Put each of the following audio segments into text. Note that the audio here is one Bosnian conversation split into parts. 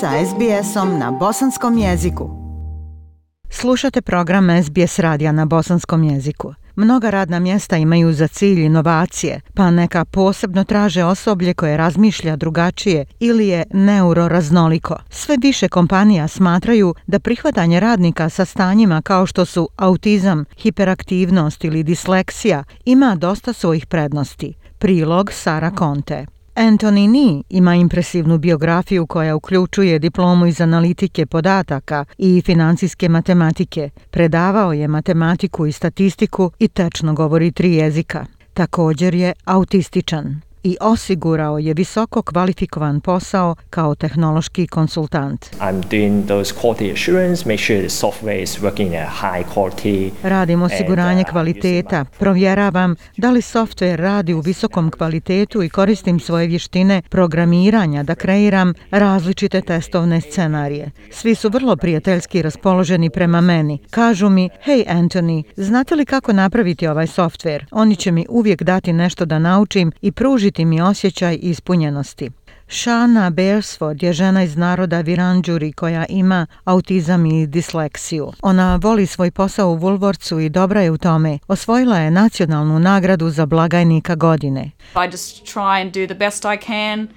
sa SBS-om na bosanskom jeziku. Slušate program SBS radija na bosanskom jeziku. Mnoga radna mjesta imaju za cilj inovacije, pa neka posebno traže osoblje koje razmišlja drugačije ili je neuroraznoliko. Sve više kompanija smatraju da prihvatanje radnika sa stanjima kao što su autizam, hiperaktivnost ili disleksija ima dosta svojih prednosti. Prilog Sara Conte. Anthony Nee ima impresivnu biografiju koja uključuje diplomu iz analitike podataka i financijske matematike. Predavao je matematiku i statistiku i tečno govori tri jezika. Također je autističan i osigurao je visoko kvalifikovan posao kao tehnološki konsultant. Radim osiguranje uh, kvaliteta, provjeravam da li softver radi u visokom kvalitetu i koristim svoje vještine programiranja da kreiram različite testovne scenarije. Svi su vrlo prijateljski raspoloženi prema meni. Kažu mi, hej Anthony, znate li kako napraviti ovaj softver? Oni će mi uvijek dati nešto da naučim i pruži legitimi osjećaj ispunjenosti. Shana Bearsford je žena iz naroda Viranđuri koja ima autizam i disleksiju. Ona voli svoj posao u Vulvorcu i dobra je u tome. Osvojila je nacionalnu nagradu za blagajnika godine. I just try and do the best I can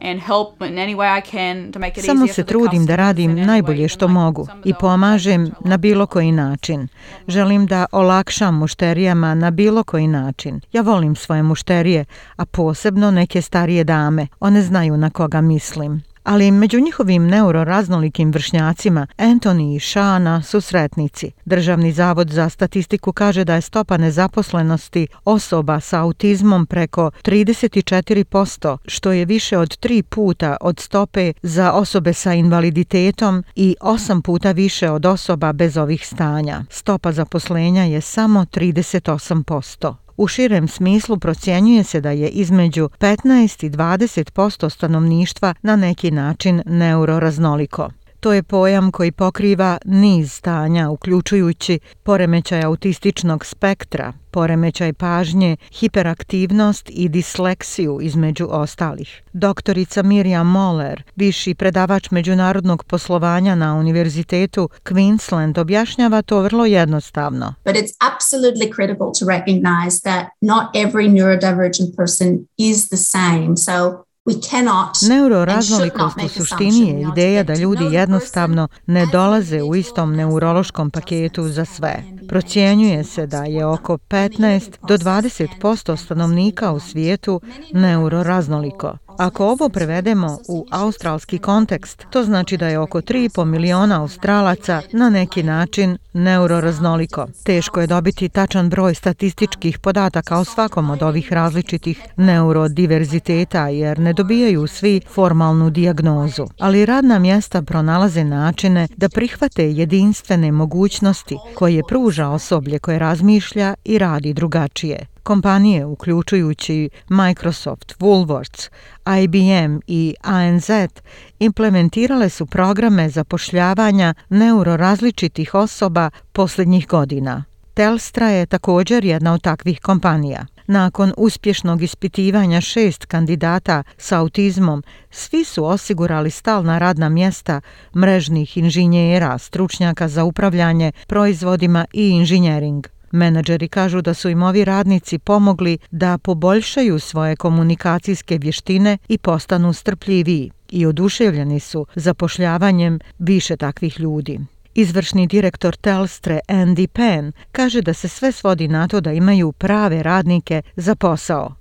and help in any way I can to make it Samo se trudim da radim najbolje što mogu i pomažem na bilo koji način. Želim da olakšam mušterijama na bilo koji način. Ja volim svoje mušterije, a posebno neke starije dame. One znaju na koga mislim ali među njihovim neuroraznolikim vršnjacima Anthony i Shana su sretnici. Državni zavod za statistiku kaže da je stopa nezaposlenosti osoba sa autizmom preko 34%, što je više od tri puta od stope za osobe sa invaliditetom i osam puta više od osoba bez ovih stanja. Stopa zaposlenja je samo 38%. U širem smislu procjenjuje se da je između 15 i 20% stanovništva na neki način neuroraznoliko. To je pojam koji pokriva niz stanja, uključujući poremećaj autističnog spektra, poremećaj pažnje, hiperaktivnost i disleksiju između ostalih. Doktorica Mirja Moller, viši predavač međunarodnog poslovanja na Univerzitetu Queensland, objašnjava to vrlo jednostavno. But it's absolutely critical to recognize that not every neurodivergent person is the same. So Neuroraznolikost u suštini je ideja da ljudi jednostavno ne dolaze u istom neurološkom paketu za sve. Procijenjuje se da je oko 15 do 20% stanovnika u svijetu neuroraznoliko. Ako ovo prevedemo u australski kontekst, to znači da je oko 3,5 miliona australaca na neki način neuroraznoliko. Teško je dobiti tačan broj statističkih podataka o svakom od ovih različitih neurodiverziteta jer ne dobijaju svi formalnu diagnozu. Ali radna mjesta pronalaze načine da prihvate jedinstvene mogućnosti koje pruža osoblje koje razmišlja i radi drugačije. Kompanije, uključujući Microsoft, Woolworths, IBM i ANZ, implementirale su programe zapošljavanja neurorazličitih osoba posljednjih godina. Telstra je također jedna od takvih kompanija. Nakon uspješnog ispitivanja šest kandidata sa autizmom, svi su osigurali stalna radna mjesta mrežnih inženjera, stručnjaka za upravljanje, proizvodima i inženjering. Menadžeri kažu da su im ovi radnici pomogli da poboljšaju svoje komunikacijske vještine i postanu strpljiviji i oduševljeni su zapošljavanjem više takvih ljudi. Izvršni direktor Telstre Andy Penn kaže da se sve svodi na to da imaju prave radnike za posao.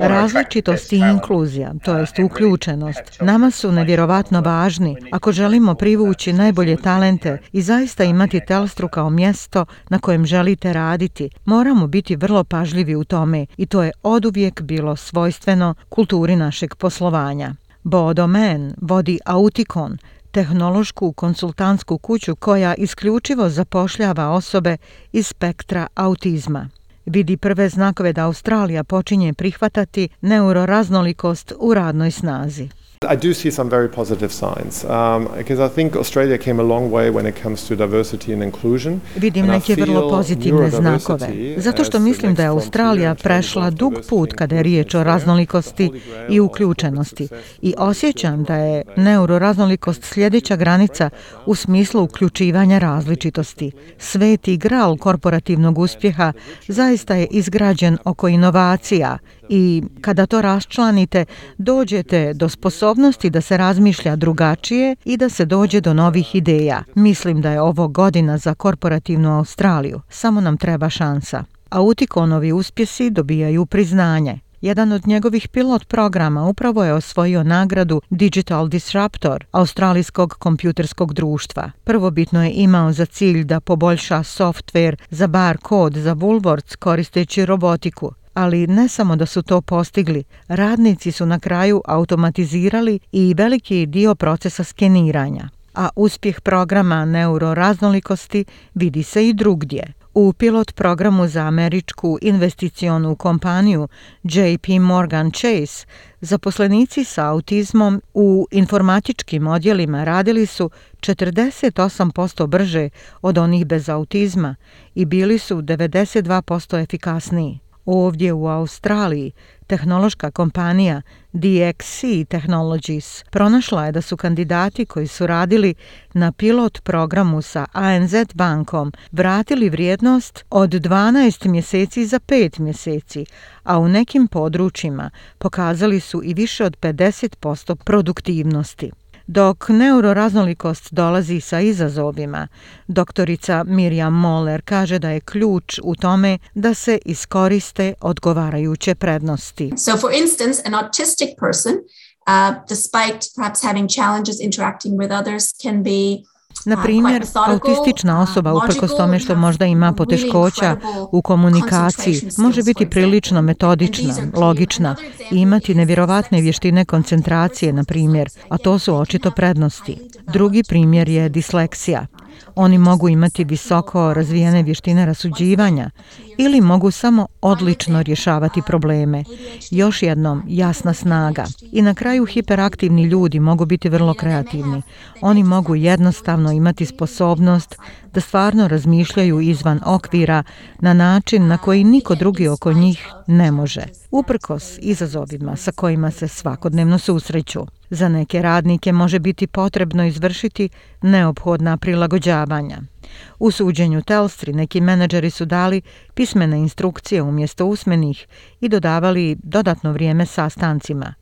Različitost i inkluzija, uh, to jest uključenost, nama su nevjerovatno važni ako želimo privući najbolje talente i zaista imati Telstru kao mjesto na kojem želite raditi. Moramo biti vrlo pažljivi u tome i to je oduvijek bilo svojstveno kulturi našeg poslovanja. Bodomen vodi Auticon, tehnološku konsultantsku kuću koja isključivo zapošljava osobe iz spektra autizma. Vidi prve znakove da Australija počinje prihvatati neuroraznolikost u radnoj snazi. I do see some very positive signs um, because I think Australia came a long way when it comes to diversity and inclusion. Vidim and neke vrlo pozitivne znakove. Zato što mislim da je Australija prešla dug put kada je riječ o raznolikosti i uključenosti i osjećam da je neuroraznolikost sljedeća granica u smislu uključivanja različitosti. Sveti gral korporativnog uspjeha zaista je izgrađen oko inovacija, i kada to raščlanite, dođete do sposobnosti da se razmišlja drugačije i da se dođe do novih ideja. Mislim da je ovo godina za korporativnu Australiju, samo nam treba šansa. Autikonovi uspjesi dobijaju priznanje. Jedan od njegovih pilot programa upravo je osvojio nagradu Digital Disruptor australijskog kompjuterskog društva. Prvobitno je imao za cilj da poboljša softver za bar kod za Woolworths koristeći robotiku. Ali ne samo da su to postigli, radnici su na kraju automatizirali i veliki dio procesa skeniranja. A uspjeh programa neuroraznolikosti vidi se i drugdje. U pilot programu za američku investicionu kompaniju JP Morgan Chase, zaposlenici sa autizmom u informatičkim odjelima radili su 48% brže od onih bez autizma i bili su 92% efikasniji ovdje u Australiji, tehnološka kompanija DXC Technologies pronašla je da su kandidati koji su radili na pilot programu sa ANZ bankom vratili vrijednost od 12 mjeseci za 5 mjeseci, a u nekim područjima pokazali su i više od 50% produktivnosti. Dok neuroraznolikost dolazi sa izazovima, doktorica Mirjam Moller kaže da je ključ u tome da se iskoriste odgovarajuće prednosti. So for instance, an autistic person, uh, despite perhaps having challenges interacting with others, can be Na primjer, autistična osoba, uprkos tome što možda ima poteškoća u komunikaciji, može biti prilično metodična, logična i imati nevjerovatne vještine koncentracije, na primjer, a to su očito prednosti. Drugi primjer je disleksija. Oni mogu imati visoko razvijene vještine rasuđivanja ili mogu samo odlično rješavati probleme. Još jednom, jasna snaga. I na kraju, hiperaktivni ljudi mogu biti vrlo kreativni. Oni mogu jednostavno imati sposobnost da stvarno razmišljaju izvan okvira na način na koji niko drugi oko njih ne može. Uprkos izazovima sa kojima se svakodnevno susreću, za neke radnike može biti potrebno izvršiti neophodna prilagođava poslovanja. U suđenju Telstri neki menadžeri su dali pismene instrukcije umjesto usmenih i dodavali dodatno vrijeme sastancima.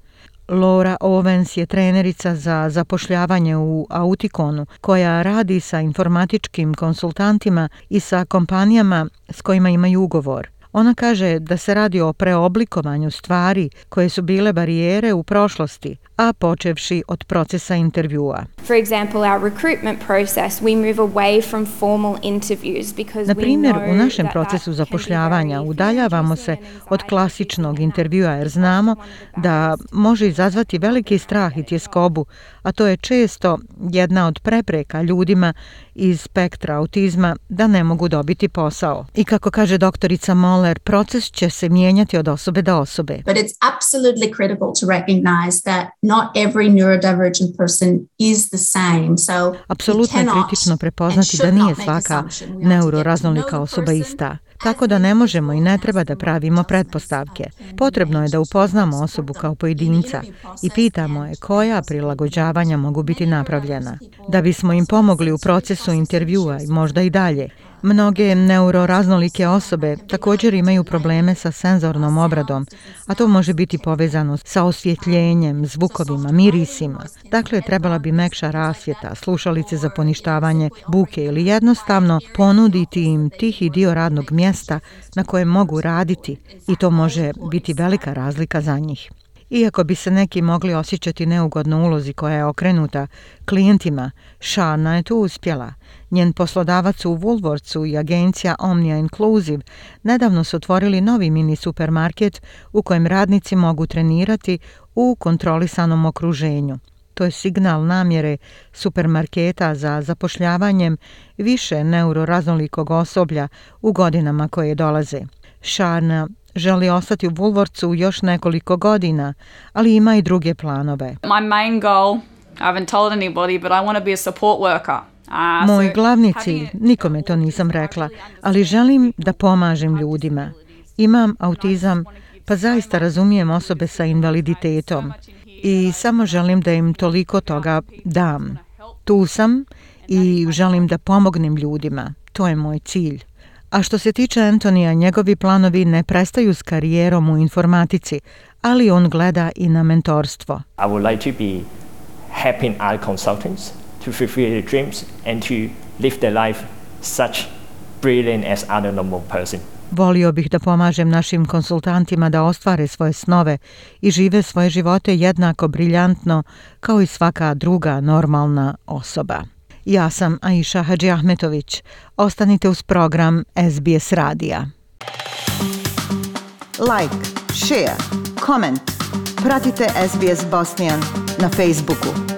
Laura Owens je trenerica za zapošljavanje u Auticonu, koja radi sa informatičkim konsultantima i sa kompanijama s kojima imaju ugovor. Ona kaže da se radi o preoblikovanju stvari koje su bile barijere u prošlosti, a počevši od procesa intervjua. Na primjer, u našem procesu zapošljavanja udaljavamo se od klasičnog intervjua jer znamo da može izazvati veliki strah i tjeskobu, a to je često jedna od prepreka ljudima iz spektra autizma da ne mogu dobiti posao. I kako kaže doktorica Moller, proces će se mijenjati od osobe do osobe. But it's absolutely critical to recognize that not every neurodivergent person is the same. So Apsolutno je kritično prepoznati da nije svaka neuroraznolika osoba ista. Tako da ne možemo i ne treba da pravimo pretpostavke. Potrebno je da upoznamo osobu kao pojedinca i pitamo je koja prilagođavanja mogu biti napravljena. Da bismo im pomogli u procesu intervjua i možda i dalje, Mnoge neuroraznolike osobe također imaju probleme sa senzornom obradom, a to može biti povezano sa osvjetljenjem, zvukovima, mirisima. Dakle, trebala bi mekša rasvjeta, slušalice za poništavanje buke ili jednostavno ponuditi im tihi dio radnog mjesta na kojem mogu raditi i to može biti velika razlika za njih. Iako bi se neki mogli osjećati neugodno ulozi koja je okrenuta klijentima, Šana je tu uspjela. Njen poslodavac u Woolworthsu i agencija Omnia Inclusive nedavno su otvorili novi mini supermarket u kojem radnici mogu trenirati u kontrolisanom okruženju. To je signal namjere supermarketa za zapošljavanjem više neuroraznolikog osoblja u godinama koje dolaze. Šana želi ostati u Bulvorcu još nekoliko godina, ali ima i druge planove. My main goal, I haven't told anybody, but I want to be a support worker. Ah, moj glavni cilj, nikome to nisam rekla, ali želim da pomažem ljudima. Imam autizam, pa zaista razumijem osobe sa invaliditetom i samo želim da im toliko toga dam. Tu sam i želim da pomognem ljudima. To je moj cilj. A što se tiče Antonija, njegovi planovi ne prestaju s karijerom u informatici, ali on gleda i na mentorstvo. I would like to be helping our consultants to fulfill their dreams and to live their life such brilliant as other normal person. Volio bih da pomažem našim konsultantima da ostvare svoje snove i žive svoje živote jednako briljantno kao i svaka druga normalna osoba. Ja sam Aisha Hadži Ahmetović. Ostanite uz program SBS Radija. Like, share, comment. Pratite SBS Bosnian na Facebooku.